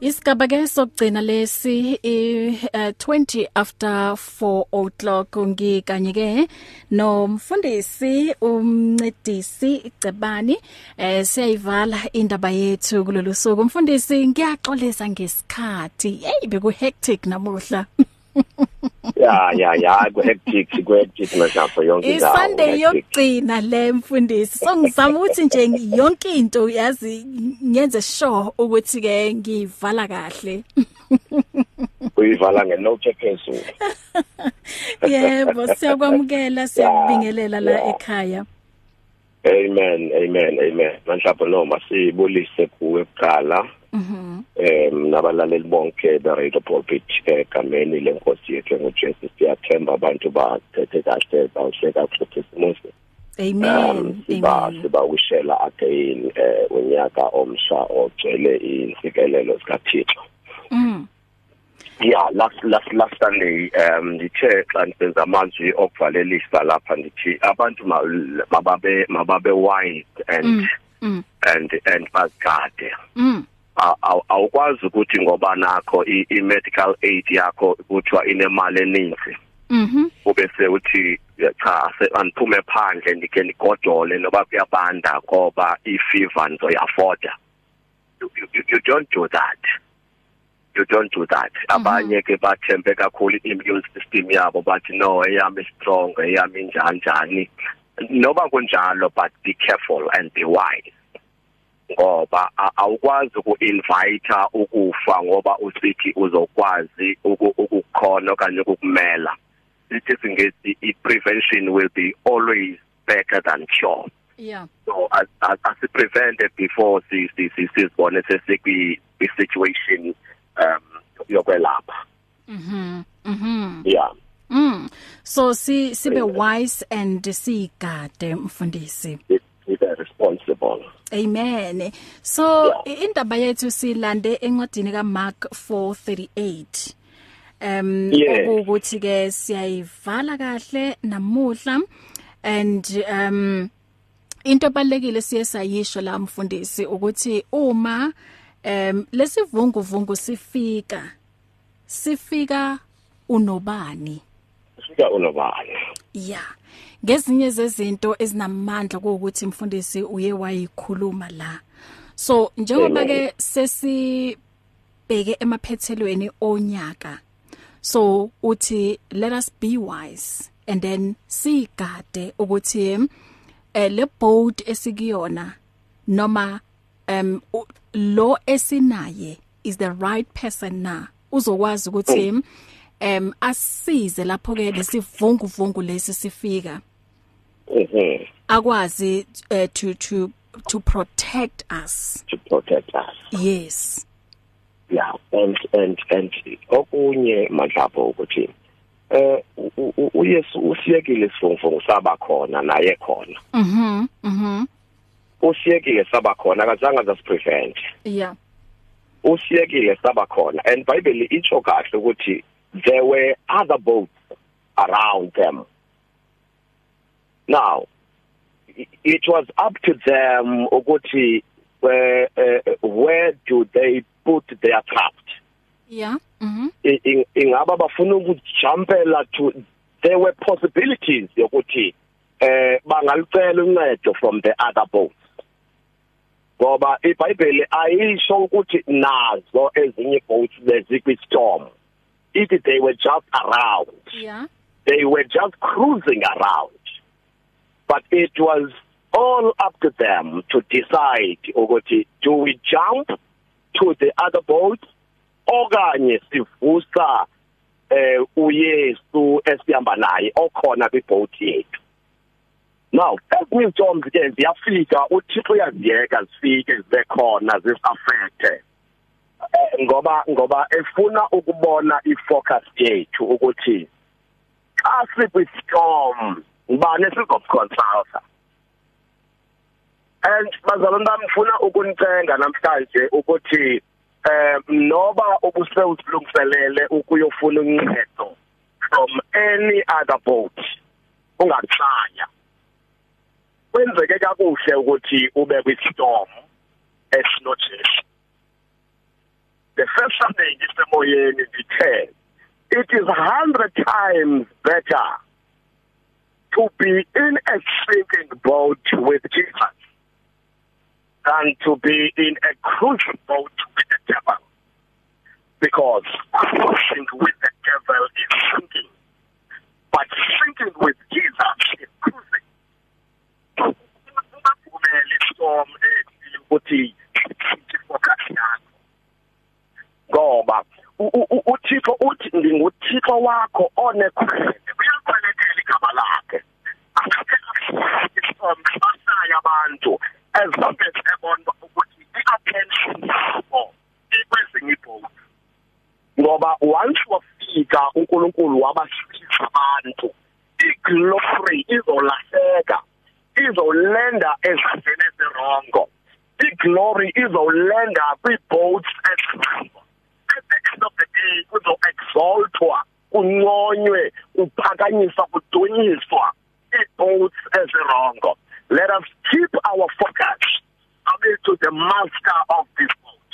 Isigaba ke sokugcina lesi i20 after 4 o'clock. Ngikanye ke nomfundisi umncedisi icebani eh siyayivala indaba yethu kulolu suku. Umfundisi ngiyaxolisa ngesikhathi. Hey beku hectic namuhla. ya ya ya ku hectic ku hectic manje yonke indawo iSunday yokugcina le mfundisi. So ngizama ukuthi nje yonke into yazi ngenze sure ukuthi ke ngivala kahle. Uyivala ngenote ephezulu yebo siyakwamukela siyabingelela la ekhaya. Amen amen amen. Mhlawumbe noma sibulise kuwe kuqala. Mhm. Em nabalaleli bonke be Radio Pulpit egameni lenkosi yethu ngoJesu siyathemba abantu bathethe kahle bawuhleka futhi simuhle. Amen. Siba siba wishela again eh unyaka omsha ogcwele insikelelo sikaThixo. Mhm. Yeah last last last Sunday um ngithe xa nisenza amazwi okuvalelisa lapha ndithi abantu mababe mababe wide and mm. Mm. and and bazigade. Mm. Awukwazi ukuthi ngoba nakho i-medical aid yakho kuthiwa inemali eningi Mhm. Ube sewuthi cha aniphume phandle ndike nigodole noba kuyabanda ngoba i-fever nizoyafoda. You, don't do that. You don't do that. Abanye ke bathembe kakhulu immune system yabo bathi no eyami strong eyami njani njani. Noba kunjalo but be careful and be wise. Ngoba awukwazi ukuinvite ukufa ngoba usithi uzokwazi ukukhona okanye ukukumela. Sithi singethi i-prevention will be always better than cure. Yeah. So as as, as prevent before si si sisibone sesikwi situation um yokwelapha. Mhm mhm yeah. Mm. So si sibe wise and sigade mfundisi? Be responsible. Amen. So indaba yethu silande encwadini kaMark 4:38. Um ukuthi ke siyayivala kahle namuhla and um into ebalekile siye sayisho la mfundisi ukuthi uma um lesivunguvungu sifika sifika unobani? Sifika unobani? Yeah. Ngezinye zezinto ezinamandla ukuthi mfundisi uye wayikhuluma la. So njengoba ke sesibheke emaphethelweni onyaka so uthi let us be wise and then sigade ukuthi eh le boat esikuyona noma um lo esinaye is the right person na? Uzokwazi ukuthi um asize lapho ke lesivunguvungu lesi sifika. Mhm akwazi uh, to to to protect us. To protect us. Yes. Yeah and and and okunye madlapho ukuthi eh uyesu usiyekile isifungfongo saba khona naye khona. Mhm mhm. Usiyekile saba khona akazange zasprevent yeah usiyekile saba khona and bible itsho kahle ukuthi there were other boats around them. Now it was up to them ukuthi where uh, where do they put their craft? Yeah mhm ingaba bafuna ukujumpela to there were possibilities yokuthi eh bangalicela uncedo from the other boats. Ngoba iBhayibheli ayisho ukuthi nazo ezinye boats bezikwi storm. It they were just around. Yeah. They were just cruising around. But it was all up to them to decide ukuthi do we jump to the other boat okanye sivusa eh uYesu esihamba naye okhona kwiboat yethu. Now ezinye izintombi ke ziyafika uThixo uyaziyeka zifike zibe khona zisaffecte eh, ngoba ngoba efuna ukubona ifocus yethu ukuthi xa sikwistorm ngibani esizokuconsulta and bazalwane bami ngifuna ukunicela namhlanje ukuthi eh noba ubusewusilungiselele ukuyofuna uncedo from any other boat ungakuhlanya kwenzeke kakuhle ukuthi ube kwistorm esinojesu the Sunday ngisemoyeni ngithe it is 100 times better to be in a sinking boat with Jesus than to be in a cruising boat with the devil. Because cruising with the devil is sinking. But sinking with Jesus is cruising. Ungavumeli storm ukuthi focus yakho ngoba uThixo uthi nginguThixo wakho onekhwele uyakhwelekela igama lakhe akasaya abantu as long as ebona ukuthi i-attention yabo ikwezinye ibhola ngoba once wafika uNkulunkulu wabasifisa abantu iglory izolahleka izolenda ezandleni ezirongo iglory izolenda kwi-boats ezirongo at the end of the day kuzo exaltwa kunconywe kuphakanyiswa kudunyiswa i-boats ezirongo let us keep our focus away to the master of this boat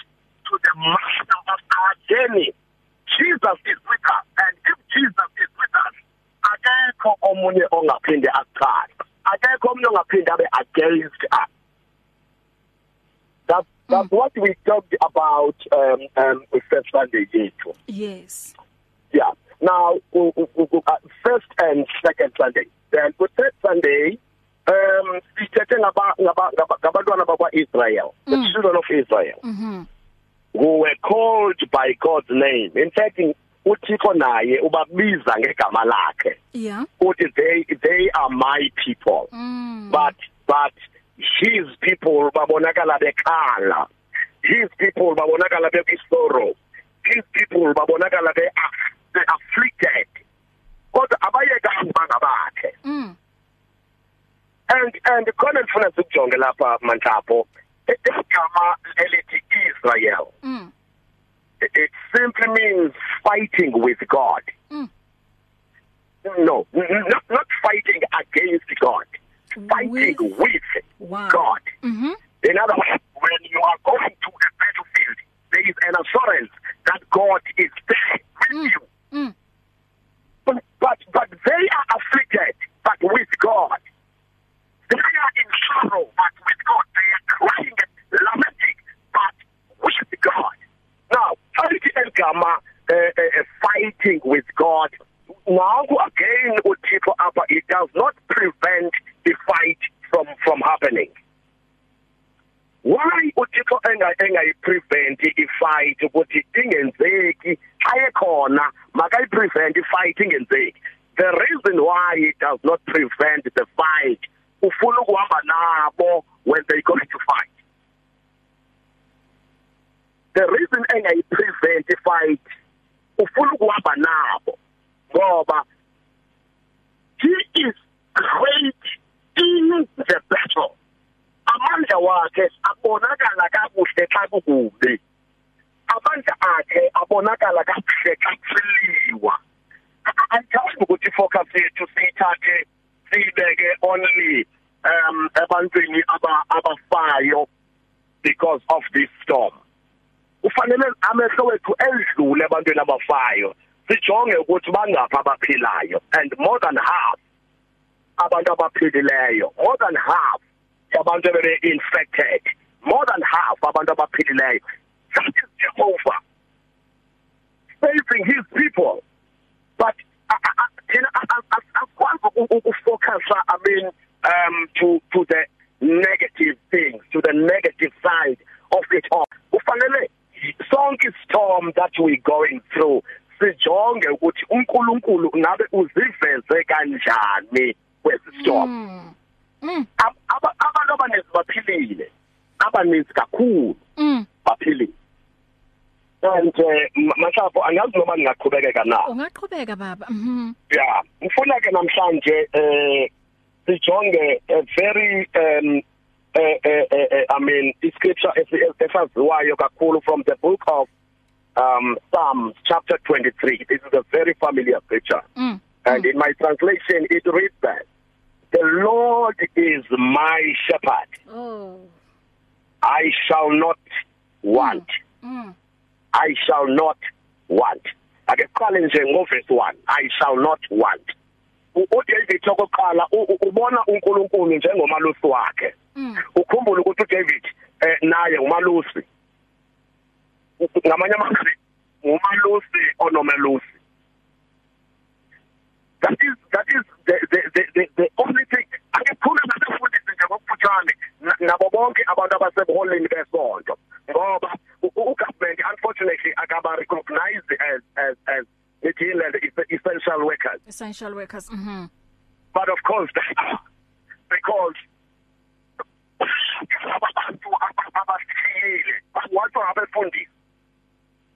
to the master of our journey Jesus is with us and if Jesus is with us akekho omunye ongaphinde aqala akekho omunye ongaphinde abe against us That's that's mm. what we talked about um um with first Sunday yethu. Yes. Yeah. Now uh, first and second Sunday. Then with third Sunday um sithethe ngaba ngaba ngabantwana bakwa Israel, mm. the children of Israel. Mhm. Who were called by God's name. In fact uThixo naye ubabiza ngegama lakhe. Yeah. Uthi they they are my people. Mm. But but his people babonakala bekhala his people babonakala bekisorrow his people babonakala be they afflicted kodwa abayekanga bangabakhe mm and and khona ngifuna sikujonge lapha manhlapho igama elithi Israel mm it simply means fighting with God mm no not, not fighting against God fighting with, with wow. God. Mhm. In other words, when you are going to a battlefield, there is an assurance that God is there with Mm. you. Mm. But, but but they are afflicted, but with God. They are in sorrow, but with God. They are crying and lamenting, but with God. Now, fighting Elgama, uh, uh, fighting with God. Now again, uThixo apha it does not prevent the fight from from happening. Why uThixo enga engayi prevent ifight ukuthi ingenzeki ayekhona makayi prevent ifight ingenzeki. The reason why it does not prevent the fight ufuna ukuhamba nabo when they going to fight. The reason engayi prevent ifight ufuna ukuhamba nabo ngoba he is great in the battle amandla wakhe abonakala kakuhle xa kukubi amandla akhe abonakala kakuhle xa kusiliwa andiyazi ukuthi focus yethu siyithathe siyibeke only um ebantwini aba abafayo because of this storm. Ufanele amehlo wethu edlule ebantwini abafayo sijonge ukuthi bangapha abaphilayo and more than half abantu abaphilileyo more than half yabantu abebe infected more than half abantu abaphilileyo. That is Jehovah. Saving his people. But thina akwazi ukufocus i mean um to to the negative things to the negative side of it all ufanele sonke storm that we going through sijonge ukuthi uNkulunkulu ngabe uziveze kanjani kwesistorm Mm. Mm. abantu abaninzi baphilile abaninzi kakhulu Mm. baphilile and mhlawumbe angazi noma ngingaqhubekeka na Ungaqhubeka baba. Mhm. yeah ngifuna ke namhlanje eh sijonge a very um eh eh eh I mean iscripture esaziwayo kakhulu from the book of um Psalms chapter 23 this is a very familiar scripture Mm. and in my translation it reads that the lord is my shepherd Oh. i shall not want Mm. I shall not want. Ake qale nje ngoverse 1 I shall not want. uDavid okokuqala ubona uNkulunkulu njengomalusi wakhe. Mm. ukhumbula ukuthi uDavid eh naye umalusi ngamanye amagama umalusi onomelusi. That is that is the the the, the, the only thing. Akukhulu ngasefundisi nje ngokufutshane nabo bonke abantu abasebuholini besonto. Ngoba ugovernment unfortunately akaba recognized as as as ethile essential workers. Essential workers mhm. But of course because abantu abathile wathi abefundisi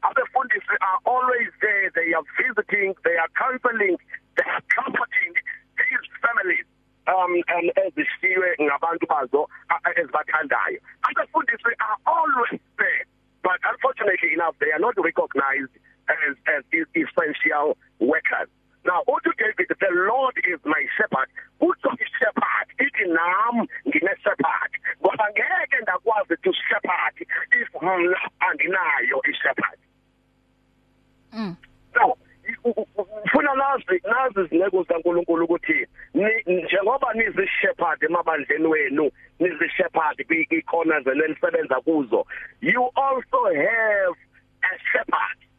abefundisi are always there they are visiting they are counseling they are comforting these families. Um and ezishiywe ngabantu bazo ezibathandayo abefundisi are always there but unfortunately enough they are not recognized as as essential workers. Now uthi David the Lord is my shepherd. Uthi shepherd ithi nam ngine shepherd. Ngoba ngeke ndakwazi to shepherd if mna andinayo i shepherd. Mm. So ufuna nazi nazi izineko zikaNkuluNkulu ukuthi njengoba nizi shepherd emabandleni wenu nizi shepherd kwiikona zenisebenza kuzo you also have a shepherd.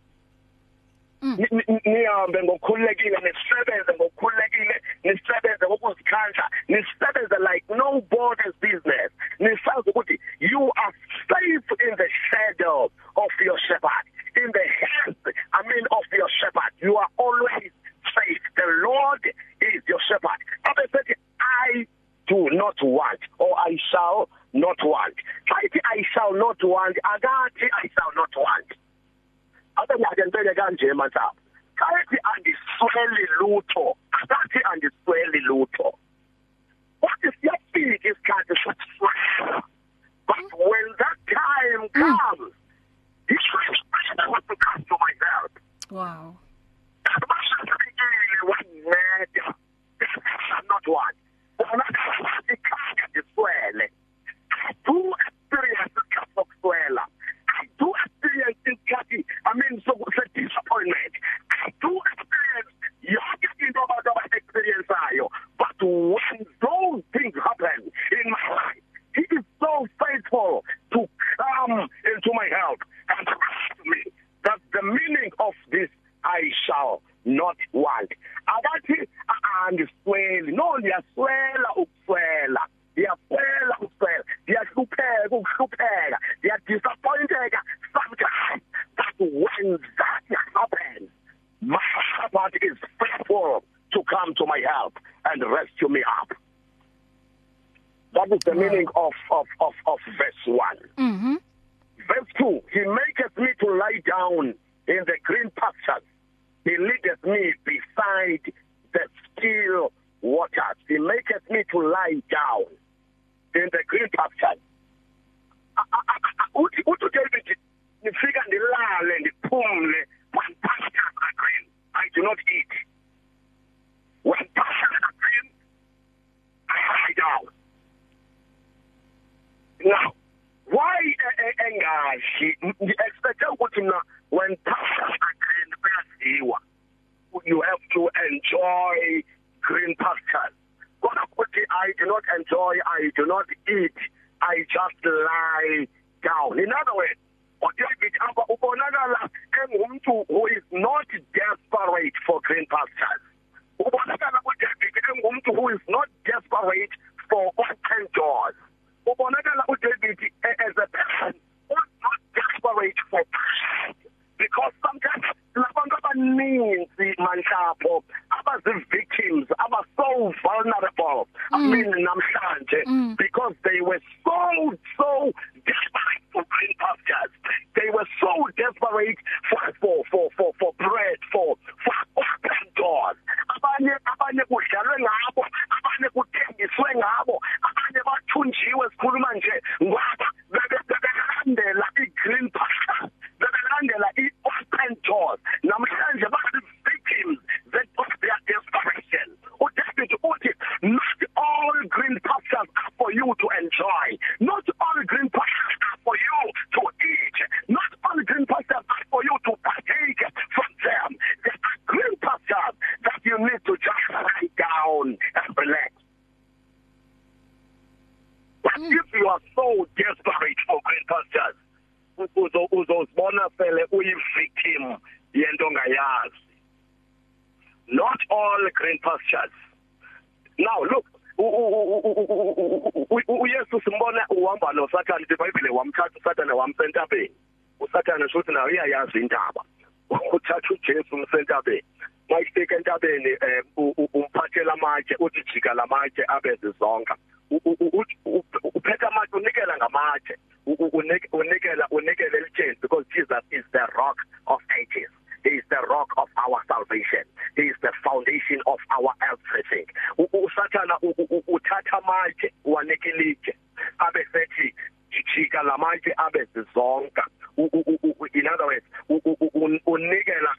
Nihambe ngokukhululekile nisebenze ngokukhululekile nisebenze ngokuzikhandla nisebenze like nobody's business. Nisazi ukuthi you are safe in the shadow of your shepherd. In the hands i mean of your shepherd. You are always safe. The lord is your shepherd. Abesethi i do not want or i shall not want. Ayithi i shall not want. Akathi i shall not want. Ake ngake ngibeke kanje manje kathi andisweli lutho. Akathi andisweli lutho. Wathi siyafika isikhathi sokuswela but when that time comes he wants to come to my help wow not one. Bona ikhaya ndiswele. I do experience isikhathi sokuswela I do experience isikhathi I mean so disappointment I do experience yonke into abantu abaexperienceayo but when those things happen in my life he is so faithful to come into my help and trust me that's the meaning of this I shall not want. Akathi andisweli no ndiyaswela ukuswela. Ndiyaswela ukuswela. Ndiyahlupheka ukuhlupheka. But when that happens my shepherd is faithful to come to my help and rescue me up. That is the meaning of of of of verse 1 mhm verse 2 he maketh me to lie down in the green pastures. He leadeth me beside the still waters. He maketh me to lie down in the green pastures uthi uthi David nifika ndilale ndiphumle when pastures are green I do not eat when pastures are green I lie down now why engashi expect ukuthi mina when pastures are green kuyadliwa you have to enjoy green pastures kodwa ukuthi I do not enjoy I do not eat I just lie down in other words uDavid apha ubonakala engumuntu who is not desperate for green pastures ubonakala uDavid engumuntu who is not desperate for open doors ubonakala uDavid as a person who is not desperate for because sometimes labantu abaninzi manhlapho abazi victims aba so vulnerable mm. i mean namhlanje mm. because they were so so desperate for green pastures they were so desperate for for for for, for bread for for open doors abanye abanye kudlalwe ngabo abanye kuthengiswe ngabo abanye bathunjiwe sikhuluma nje ngoba bebelandela i-green pastures ukunikela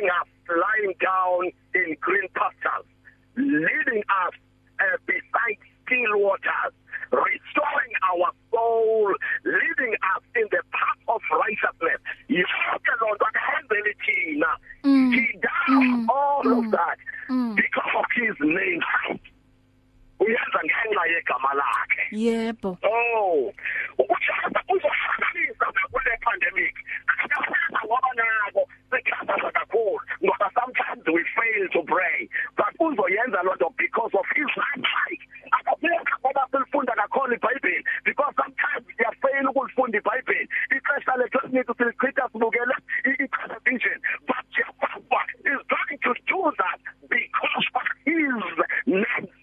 letting us lying down in green pastures, leading us uh, beside still waters, restoring our soul, leading us in the path of righteousness. Yonke loo nto akahambeli thina. Mm. He does mm. all mm. of that mm. because of his name. Uyenza ngenxa yegama lakhe. Yebo. Oh ukushada uzohlanganisa kule pandemic. Ngoba nako sikhathaza kakhulu ngoba sometimes we fail to pray. But uzoyenza loo nto because of his life akabeka ngoba silifunda kakhulu iBhayibheli because sometimes siyafeyila ukulifunda iBhayibheli. Ixesha lethu esininzi silichitha sibukele i-television but Jehovah is going to do that because of his namesake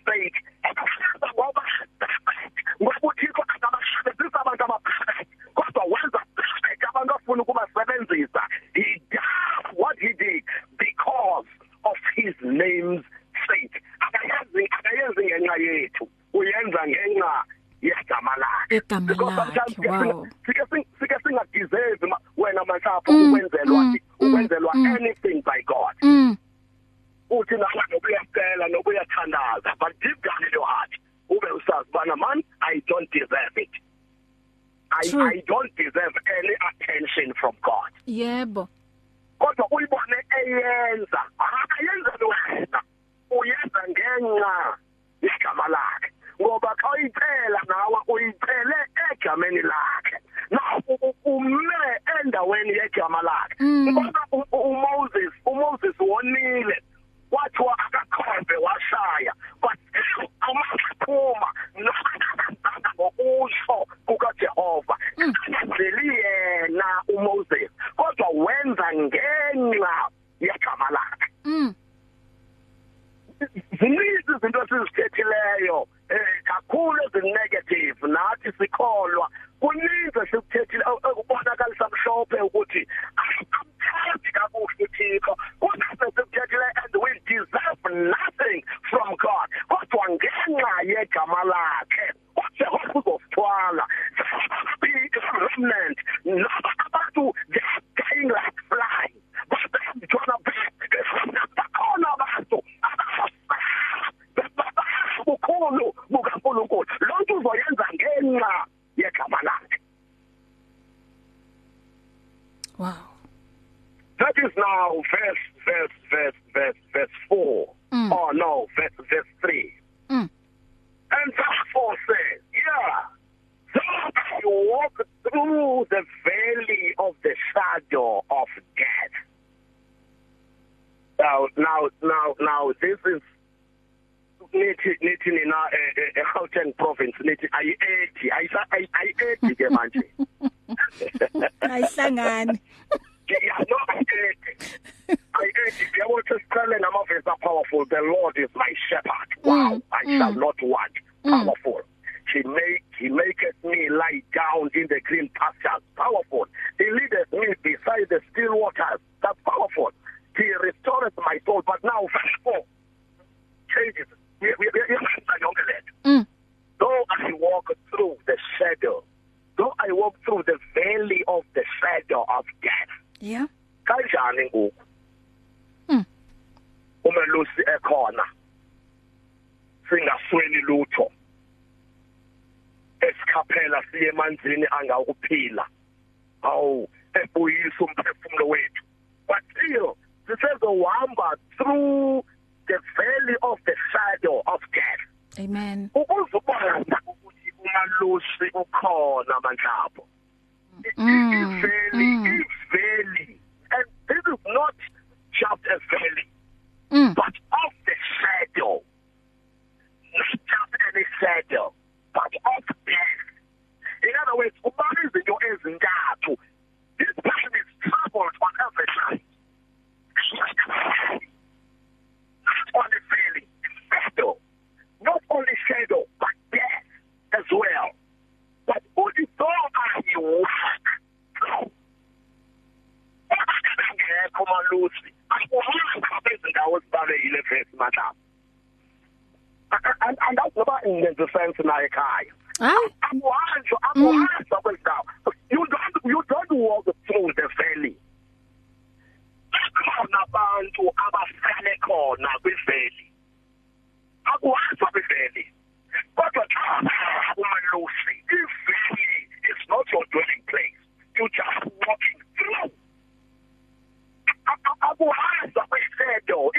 abantu afuna ukubasebenzisa he does what he did because of his name's sake. Akayenzi akayenzi ngenxa yethu. Uyenza ngenxa yegama lakhe. Egama lakhe wow. sike sike singadeserve wena manhlapho mm, ukwenzelwa mm, ukwenzelwa mm, anything by God. Uthi nawe nokuyacela nokuyathandaza but deep down in your heart ube usazi bana man i don't deserve it I True. I don't deserve any attention from God. Yebo. Kodwa uyibone eyenza. Akayenza wena. Uyenza ngenxa igama lakhe. Ngoba xa uyicela nawe uyicele egameni lakhe. Nawo ume endaweni yegama lakhe. Mm. ngoba uMoses uMoses wonile wathiwa akakhombe washaya but amaphuma nokuzana ngokusho kukaJehova mm. ngeli yena uMoses kodwa wenza ngenxa yegama lakhe mm. ziningi izinto esizithethileyo eh kakhulu ezinegative nathi sikholwa kuningi esikuthethile ukubonakalisa mhlophe ukuthi akamthandi kakuhle uThixo kuningi esikuthethile and we deserve nothing from God kodwa ngenxa yegama lakhe uJehova uzosithwala be remnant nabantu they are dying like flies but they're gonna be bakhona abantu bukhulu bukaNkulunkulu lonke uzoyenza ngenxa yegama lakhe wow. That is now verse verse verse verse verse 4 mm. oh no verse verse 3 mm. and verse 4 says yeah so you walk through the valley of the shadow of death. Now now now now this is nithi nithi nina eGauteng province. Nithi ayi80 ayisa ayi80 ke manje ayihlangani yeah no ayi80 ayi80 yabo sesiqale ngamavesi powerful the lord is my shepherd wow mm, i shall mm. not want powerful mm. He make he maketh me lie down in the green pastures. Powerful. He leadeth me beside the still waters. That's powerful. He restoreth my soul. But now verse 4 changes Mm. Though I walk through the shadow, though I walk through the valley of the shadow of death. Yeah. Kanjani ngoku? Mm. Uma lusi ekhona. Singasweni lutho. Esikhaphela siye emanzini angawukuphila. Awu, ebuyisa umphefumulo wethu. But still, sisezohamba through the valley of the shadow of death amen ukhona manhlapho mm. valley mm. valley and this is not just a valley mm. but of the shadow not just any shadow but of death in other words ubani izinto ezintathu this person is troubled on every side not only feeling, shadow, not only shadow, but death as well. But only though I walk ngekho malusi akuhamba izindawo ezibalekile vesi madam andazi noba ngenza sense naye ekhaya hayi akuhanjwa akuhanjwa kwezindawo you don't you don't walk through the valley khona abantu abasale khona kwiveli akuhanjwa kwiveli kodwa xa umalusi iveli is not your dwelling place you just walking through akuhanjwa kwesedo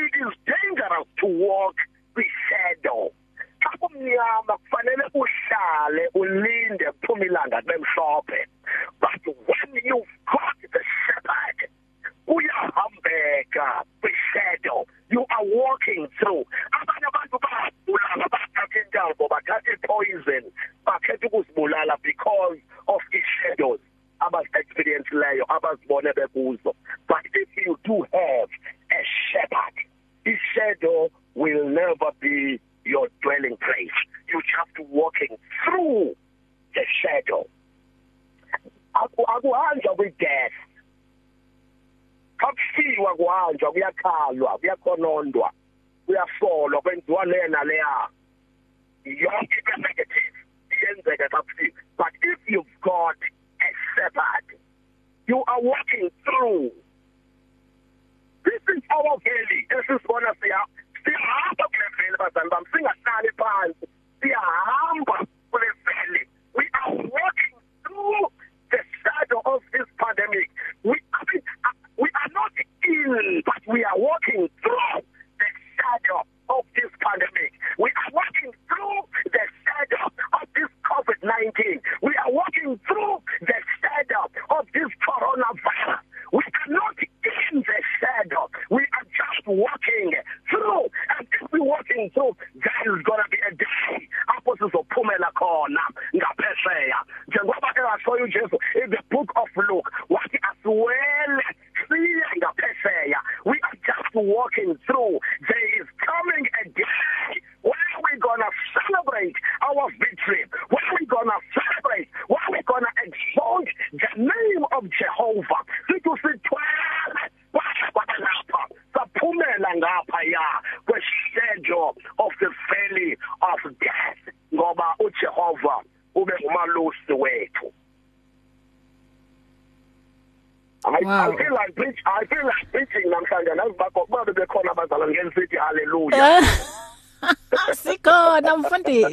to walk with shadow xa kumnyama kufanele uhlale ulinde kuphuma ilanga lemhlophe but when you've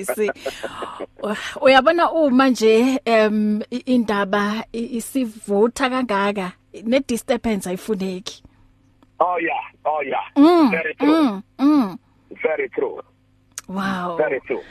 mfundisi uyabona uma nje em indaba isivutha kangaka ne disturbance ayifuneki. Oh yeah. Oh yeah. Mm, very true. mm, mm. very true. Wow. Very true.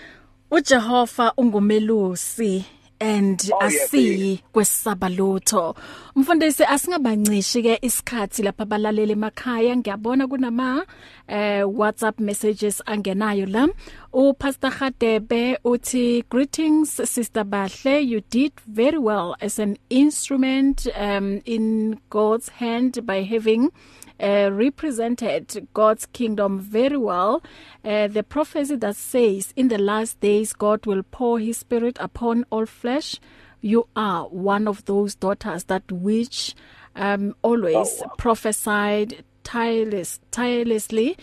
uJehova ungumelusi. And Oh, yes, asiyi kwesabalutho mfundisi asingabancishi ke isikhathi lapha balaleli emakhaya. Ngiyabona kunama eh WhatsApp messages angenayo la. uPastor Khadebe uthi greetings sister Bahle. You did very well as an instrument um in God's hand by having uh, represented God's kingdom very well. Uh, the prophecy that says, In the last days, God will pour his spirit upon all flesh. You are one of those daughters that which um, always Oh, wow. prophesied tireless, tirelessly.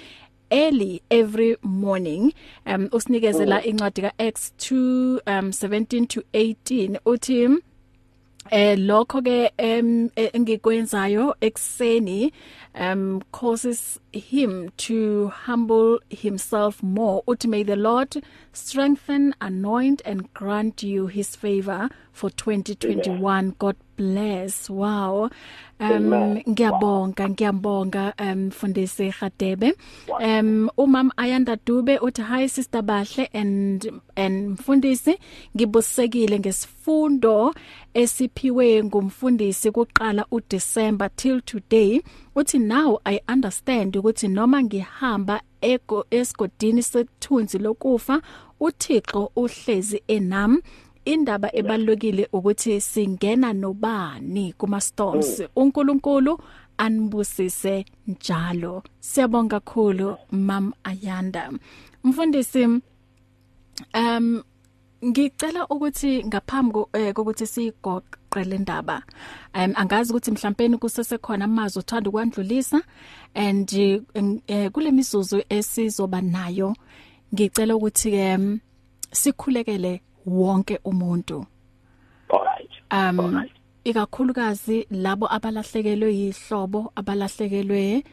early every morning um usinikezela incwadi ka Acts 2 um 17 to 18 uthi eh lokho ke em engikwenzayo ekseni um causes him to humble himself more. Uthi may the lord strengthen anoint and grant you his favor for 2021 god bless. Wow. Um ngiyabonga ngiyabonga um mfundisi Khadebe um umam Ayanda Dube uthi hi sister Bahle and and mfundisi ngibusekile ngesifundo esiphiwe ngumfundisi kuqala uDecember till today. Uthi now i understand ukuthi noma ngihamba ego esigodini sethunzi lokufa uThixo uhlezi enami. Indaba ebalulekile ukuthi singena nobani kuma storms uNkulunkulu anibusise njalo. Siyabonga kakhulu mam Ayanda. Mfundisi um ngicela ukuthi ngaphambi ko- eh, kokuthi sigoqele indaba um angazi ukuthi mhlawumbe kusesekhona amazwi othanda ukwandlulisa and eh, kule mizuzu esizoba nayo ngicela ukuthi ke sikhulekele wonke umuntu. All right. Um Alright. ikakhulukazi labo abalahlekelwe yihlobo abalahlekelwe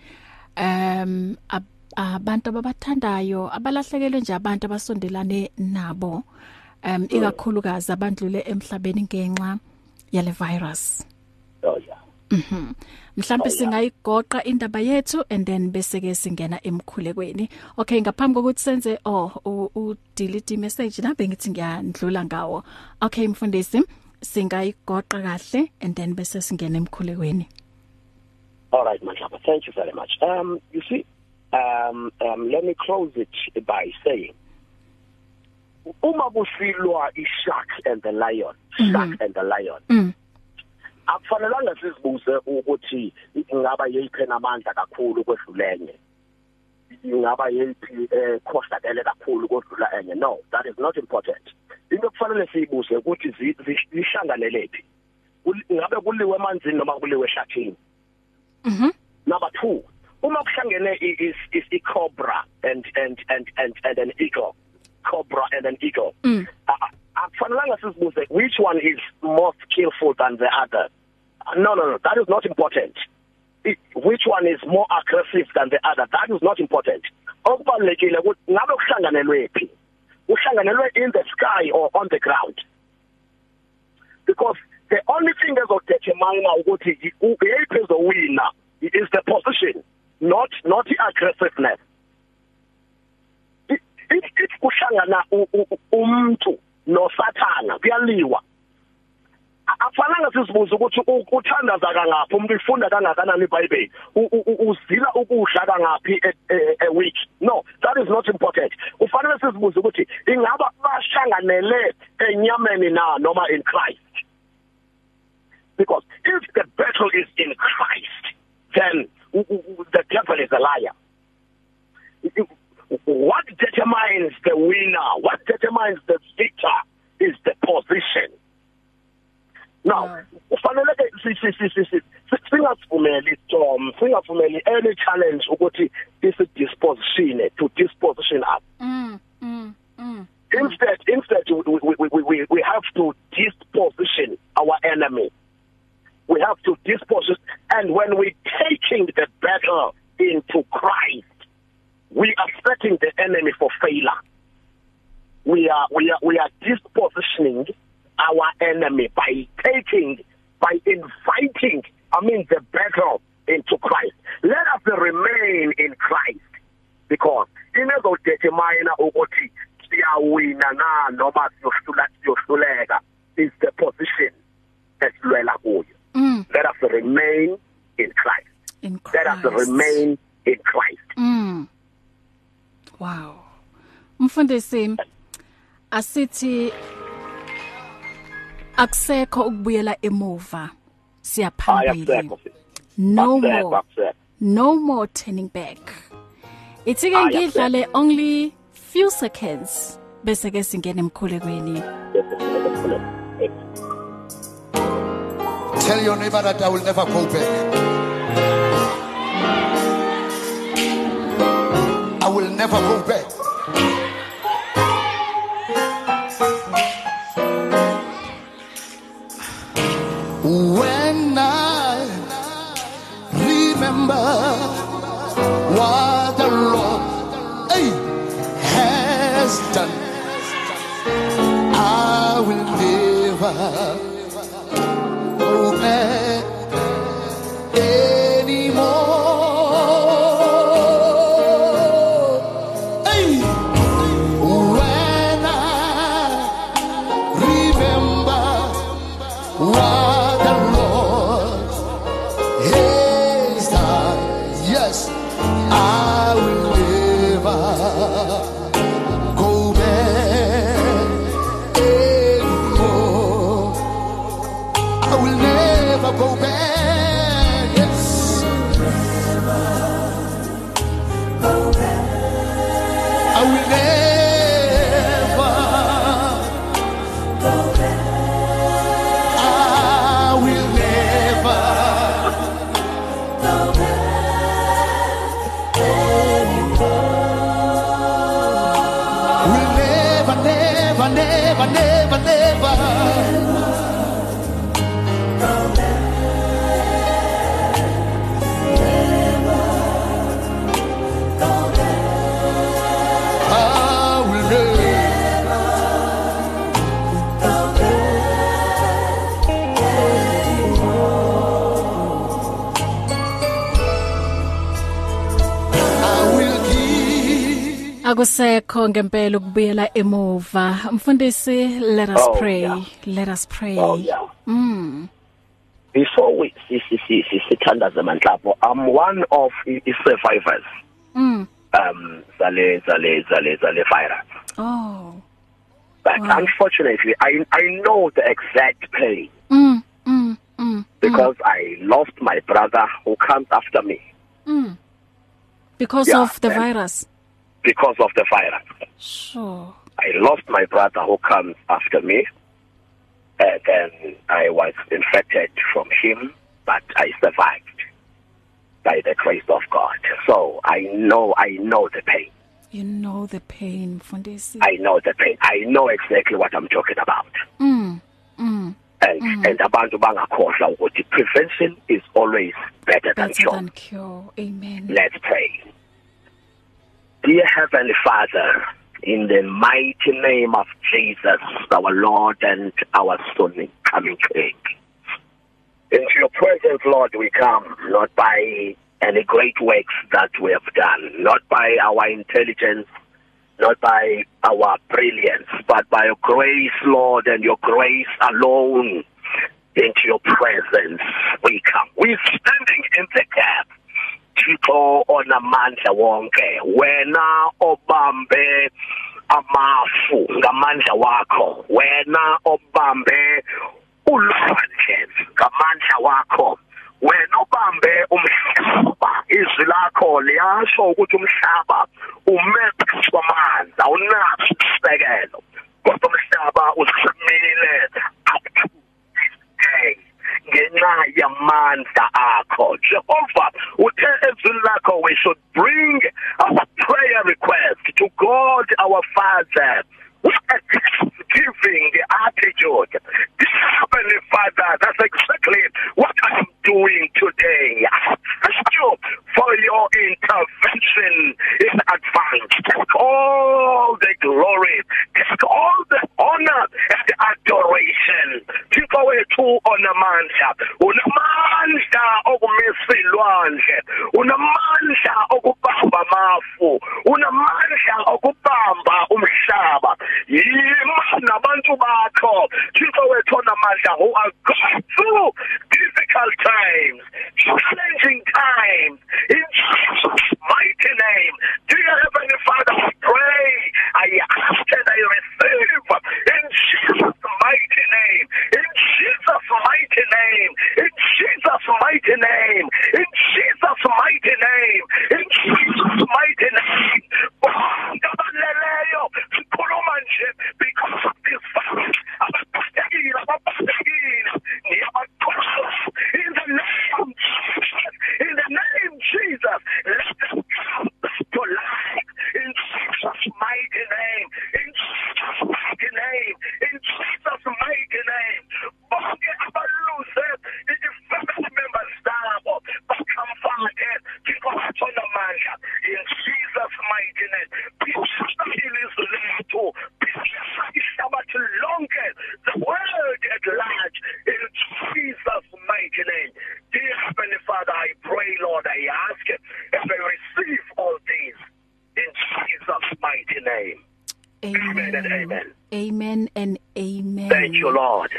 um ab- abantu ababathandayo abalahlekelwe nje abantu abasondelane nabo. Um ikakhulukazi abandlule emhlabeni ngenxa yale virus. Oh yeah. Mhm. Mhlambe singayigoqa indaba yethu and then bese ke singena emkhulekweni. Okay, ngaphambi kokuthi senze oh u delete message nabe ngithi ngiyandlula ngawo. Okay mfundisi, singayigoqa kahle and then bese singena emkhulekweni. All right, Manhlaba, thank you very much. Um you see um um let me close it by saying uma kusilwa ishark and the lion, shark mm and the lion. Mm. Akufanelanga sizibuze ukuthi ingaba yeyiphi namandla kakhulu kwedlulenye ingaba yeyiphi eh khohlakele kakhulu kodlula enye. No that is not important. Into kufanele siyibuze ukuthi zihlanganelephi ngabe kuliwe emanzini noma kuliwe eshathini mhm. Number 2 uma kuhlangene is is i cobra and and and and and an eagle cobra and an eagle. Mm. akufanelanga sizibuze which one is more skillful than the other. No no no that is not important. It, which one is more aggressive than the other that is not important. Okubalekile ukuthi ngabe kuhlanganelwe phi? Uhlanganelwe in the sky or on the ground? Because the only thing ezodetermine ukuthi yiphi ezowina is the position not not the aggressiveness if kuhlangana umuntu nosathana kuyaliwa. Akufanele sizibuze ukuthi uthandaza kangaphi umuntu ufunda kangakanani iBhayibheli? Uzila ukudla kangaphi a e, e, week no that is not important. Kufanele sizibuze ukuthi ingaba bashanganele enyameni na noma in Christ? Because if the battle is in Christ then the devil is a liar. What determines the winner? What determines the victor is the position. Now kufanele ke singasivumeli storm singavumeli any challenge ukuthi isi disposition to disposition us mm mm mm. Instead instead we we we we have to disposition our enemy. We have to disposition and when we taking the battle into Christ we are setting the enemy for failure. We are we are we are dispositioning our enemy by taking by inviting I mean the battle into Christ. Let us remain in Christ. Because inezo determine ukuthi siyawina na noma siyohlula siyohluleka is the position esilwela kuyo mm. let us remain in Christ. In Christ let us remain in Christ. Mm. Wow. Mfundisi asithi akusekho ukubuyela emuva siyaphambili. No more. no more turning back. Ithi ke ngidlale only few seconds bese ke singena emkhulekweni. Tell your neighbor that I will never go back. I will never go back. When I remember what the Lord hey, has done, I will never akusekho ngempela ukubuyela emuva. Mfundisi let us Oh, pray. yeah. let us pray. Oh yeah. mm. Before we si si si si sithandaze manhlapho, I'm one of i- survivors. Mm. Um zale zale zale zale virus. oh. But Wow. unfortunately, I I know the exact pain. Mm mm mm because I lost my brother who comes after me. Mm. Because Yeah, of the virus. Because of the virus. sure I lost my brother who comes after me. And then I was infected from him, but I survived by the grace of God. So I know, I know the pain. you know the pain mfundisi I know the pain. I know exactly what I'm talking about. mm mm And and abantu bangakhohlwa ukuthi prevention is always better than better cure. than cure amen Let's pray. Dear Heavenly Father, in the mighty name of Jesus, our Lord and our soon coming King. Into your presence, Lord, we come, not by any great works that we have done, not by our intelligence, not by our brilliance, but by your grace, Lord, and your grace alone. Into your presence, we come. We're standing in the gap. Thixo onamandla wonke. Wena obambe amafu ngamandla wakho. Wena obambe ulwandle ngamandla wakho. Wena obambe umhlaba izwi lakho liyasho ukuthi umhlaba ume kwamanzi awunaso isisekelo. Kodwa umhlaba usimile up to this day ngenxa yamandla akho. Jehova uthe ezwini lakho we should bring our prayer request to God our Father with a thanksgiving attitude Heavenly Father that's exactly what I'm doing today I thank you for your intervention in advance take all the glory take all the honor and adoration Thixo wethu onamandla unamandla okumisa ilwandle unamandla okubamba amafu unamandla okubamba umhlaba yima nabantu bakho Thixo wethu onamandla who are going through difficult times challenging times in Jesus mighty name dear heavenly father I pray I ask and I receive in Jesus mighty name in Jesus mighty name in Jesus mighty name in Jesus mighty name in Jesus mighty name ngabaleleyo sikhuluma nje because of this virus abaphathekile abaphathekile ngiyabaqoqa in the name of Jesus in the name of Jesus let them come back to life in Jesus mighty name in Jesus mighty name in Jesus mighty name bonke abaluse i-family members zabo bakamfake thixo bathona amandla in Jesus mighty name phisa ilizwe lethu phisa ihlabathi lonke the world at large in Jesus mighty name dear heavenly father I pray lord I ask and I receive all these in Jesus mighty name Amen and amen. Amen and amen. Thank you lord.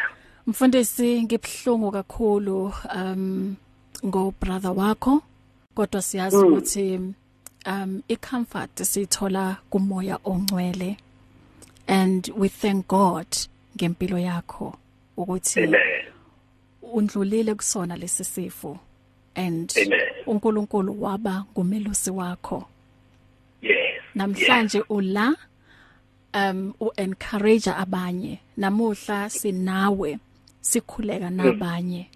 Mfundisi ngibhlungu kakhulu um ngo brother wakho kodwa siyazi ukuthi um icomfort sithola kumoya ongcwele. And we thank God ngempilo yakho ukuthi undlulile kusona lesi sifo. And uNkulunkulu waba ngumelusi wakho. Yes. Namhlanje ula um uencourage abanye. Namuhla sinawe sikhuleka nabanye.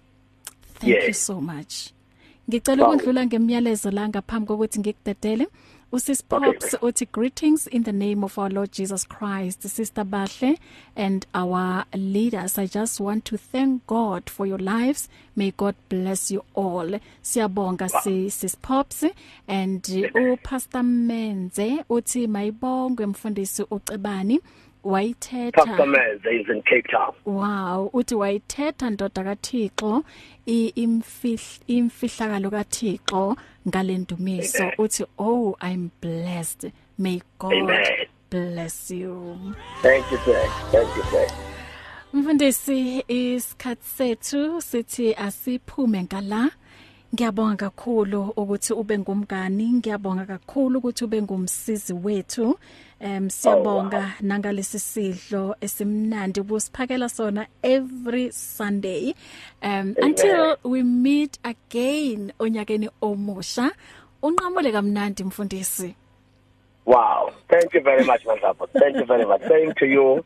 Thank you Yes. so much. Ngicela Wow. ukudlula ngemiyalezo la ngaphambi kokuthi ngikudedele. Usis Okay. pops uthi greetings in the name of our Lord Jesus Christ sister Bahle and our leaders. I just want to thank God for your lives. May God bless you all. Siyabonga si sis pops. And u pastor Menze uthi mayibongwe mfundisi ucebani. Wayithetha. Pastor Menz is in Cape Town. Wow, uthi wayithetha ndoda kaThixo i- imfihl imfihlakalo kaThixo ngalendumiso uthi oh I'm blessed. May God Amen. bless you. Thank you sir. Thank you sir. Mfundisi isikhathi sethu sithi asiphume ngala. Ngiyabonga kakhulu ukuthi ube ngumngani ngiyabonga kakhulu ukuthi ube ngumsizi wethu. Em siyabonga Oh, nangalesi sidlo esimnandi ubusiphakela sona every Sunday. Um until we meet again onyakeni omusha. Unqamule kamnandi mfundisi. Wow. Thank you very much, Manzapo. Thank you very much. Same to you.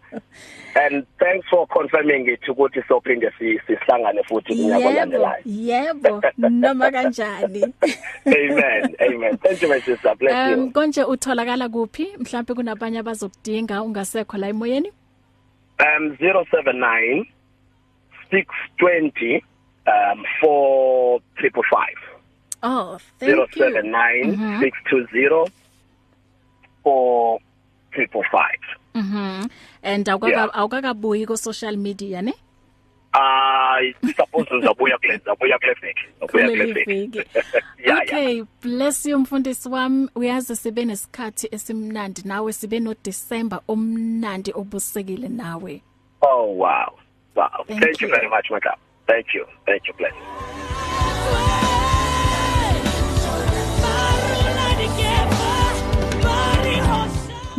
And thanks for confirming it ukuthi sophinde si- sihlangane futhi kunyaka yebo olandelayo. yebo noma kanjani Amen. Amen. Thank you my sister. Bless Um you. konje utholakala kuphi mhlawumbe kunabanye abazokudinga ungasekho la emoyeni Um 079 620 um 4555. Oh thank you 079 620 4555. Mhm and awukaka Yeah. awukakabuyi ku social media ne I suppose uzabuya kule zabuya kule veki. Uzabuya kule kuleli veki. viki Yeah, yeah. Okay bless you mfundisi wami uyazi sibe nesikhathi esimnandi nawe sibe no December omnandi obusekile nawe Oh wow. Wow. Thank Thank, you you. very much, Madam. Thank you. Thank you, bless.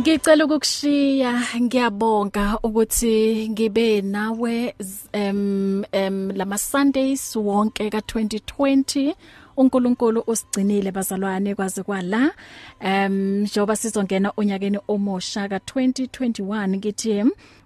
Ngicela ukukushiya ngiyabonga ukuthi ngibe nawe em em lama Sundays wonke ka 2020 uNkulunkulu usigcinile bazalwane kwaze kwala. Em njoba sizongena onyakeni omusha ka 2021 ngithi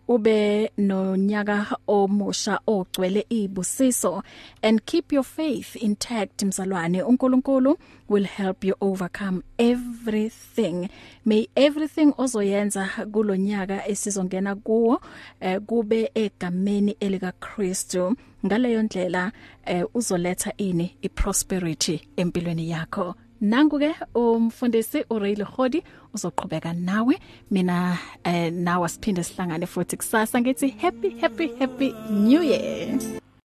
ube nonyaka omusha ogcwele ibusiso. And keep your faith intact mzalwane. uNkulunkulu will help you overcome everything. May everything ozoyenza kulonyaka esizongena kuwo eh, kube egameni elika Kristu ngaleyo ndlela eh, uzoletha ini iprosperity empilweni yakho. Nangu ke umfundisi uRayli Khodi uzoqhubeka nawe. Mina eh nawe siphinde sihlangane futhi kusasa ngithi happy happy happy new year.